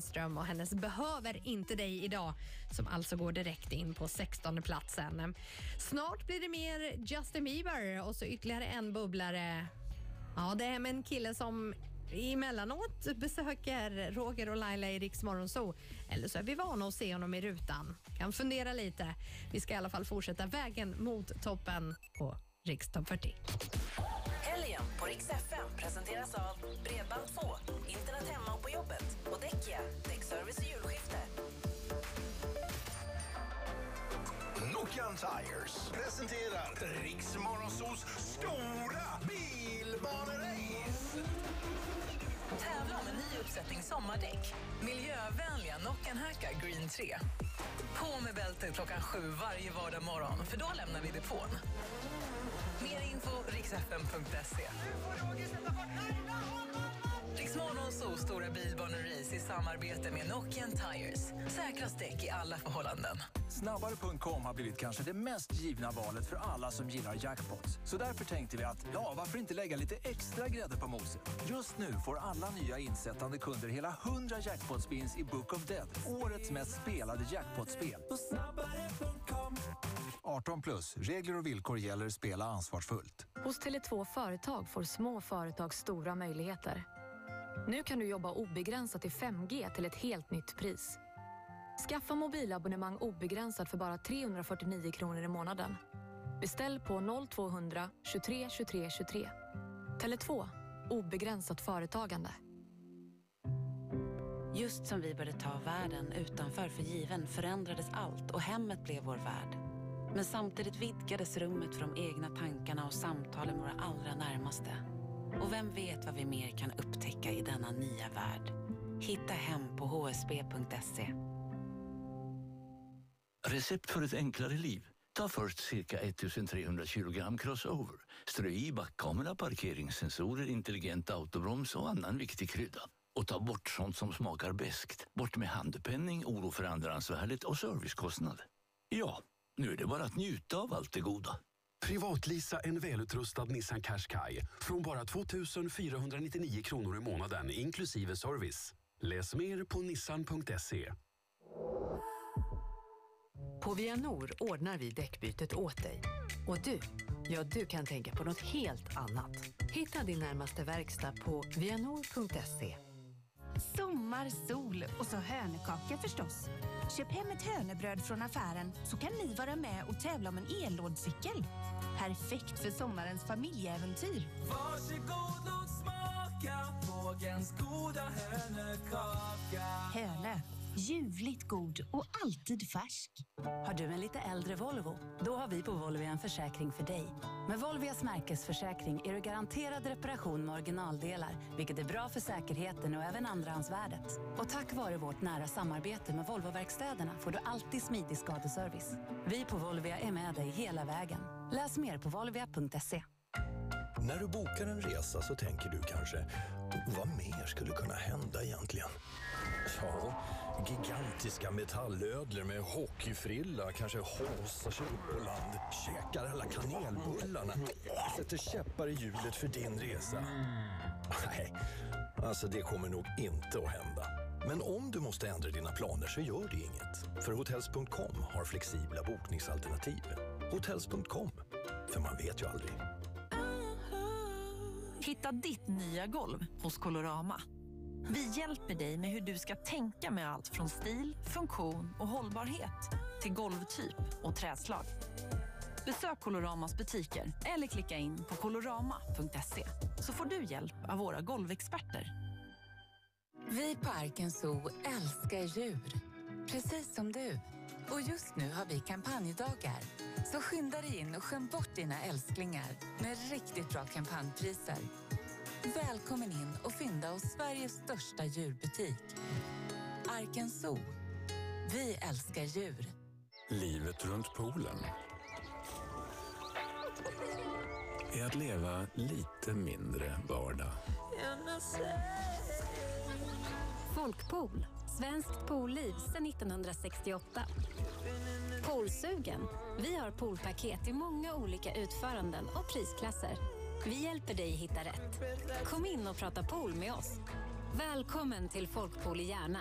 Ström och hennes Behöver inte dig idag som alltså går direkt in på 16 platsen. Snart blir det mer Justin Bieber och så ytterligare en bubblare. Ja, det är med en kille som emellanåt besöker Roger och Laila i Riks Morgonzoo. Eller så är vi vana att se honom i rutan. Kan fundera lite. Vi ska i alla fall fortsätta vägen mot toppen på Rikstopp 40. Helgen på Rix FM presenteras av Bredband2, presenterar Riksmorgonsols stora bilbanerace. Tävla om en ny uppsättning sommardäck. Miljövänliga Nokian Hackar Green 3. På med bältet klockan sju varje vardag morgon, för då lämnar vi depån. Mer info riksfm.se. Riksmorgonsos stora bilbanerace i samarbete med Nokian Tires. Säkrast däck i alla förhållanden. Snabbare.com har blivit kanske det mest givna valet för alla som gillar jackpots. Så därför tänkte vi att, ja, varför inte lägga lite extra grädde på moset? Just nu får alla nya insättande kunder hela 100 jackpot-spins i Book of Dead, årets mest spelade jackpot-spel. 18 plus, regler och villkor gäller, spela ansvarsfullt. Hos Tele2 Företag får små företag stora möjligheter. Nu kan du jobba obegränsat i 5G till ett helt nytt pris. Skaffa mobilabonnemang obegränsat för bara 349 kronor i månaden. Beställ på 0200 23 23 23. Tele2. Obegränsat företagande. Just som vi började ta världen utanför för given förändrades allt och hemmet blev vår värld. Men samtidigt vidgades rummet för de egna tankarna och samtalen med våra allra närmaste. Och vem vet vad vi mer kan upptäcka i denna nya värld? Hitta hem på hsb.se. Recept för ett enklare liv. Ta först cirka 1300 kilogram crossover. Strö i backkamera, parkeringssensorer, intelligent autobroms och annan viktig krydda. Och ta bort sånt som smakar beskt. Bort med handpenning, oro för andrahandsvärdet och servicekostnad. Ja, nu är det bara att njuta av allt det goda. Privatlisa en välutrustad Nissan Qashqai från bara 2 499 kronor i månaden inklusive service. Läs mer på nissan.se. På Vianor ordnar vi däckbytet åt dig. Och du, ja du kan tänka på något helt annat. Hitta din närmaste verkstad på vianor.se. Sommar, sol och så hönökaka förstås. Köp hem ett hönöbröd från affären så kan ni vara med och tävla om en ellådcykel. Perfekt för sommarens familjeäventyr. Varsågod och smaka Vågens goda hönökaka. Hönö, ljuvligt god och alltid färsk. Har du en lite äldre Volvo? Då har vi på Volvo en försäkring för dig. Med Volvias märkesförsäkring är du garanterad reparation med originaldelar, vilket är bra för säkerheten och även andrahandsvärdet. Och tack vare vårt nära samarbete med Volvoverkstäderna får du alltid smidig skadeservice. Vi på Volvia är med dig hela vägen. Läs mer på volvia.se. När du bokar en resa så tänker du kanske, vad mer skulle kunna hända egentligen? Ja, gigantiska metallödlor med hockeyfrilla kanske hasar sig upp på land, käkar alla kanelbullarna, sätter käppar i hjulet för din resa. Nej, alltså det kommer nog inte att hända. Men om du måste ändra dina planer så gör det inget. För Hotels.com har flexibla bokningsalternativ. Hotels.com, för man vet ju aldrig. Hitta ditt nya golv hos Colorama. Vi hjälper dig med hur du ska tänka med allt från stil, funktion och hållbarhet till golvtyp och träslag. Besök Coloramas butiker eller klicka in på colorama.se så får du hjälp av våra golvexperter. Vi på Arken Zoo älskar djur, precis som du. Och just nu har vi kampanjdagar. Så skynda dig in och skäm bort dina älsklingar med riktigt bra kampanjpriser. Välkommen in och fynda hos Sveriges största djurbutik. Arken Zoo. Vi älskar djur. Livet runt poolen är att leva lite mindre vardag. Folkpool, svenskt poolliv sedan 1968. Poolsugen? Vi har poolpaket i många olika utföranden och prisklasser. Vi hjälper dig hitta rätt. Kom in och prata pool med oss. Välkommen till Folkpool i Järna.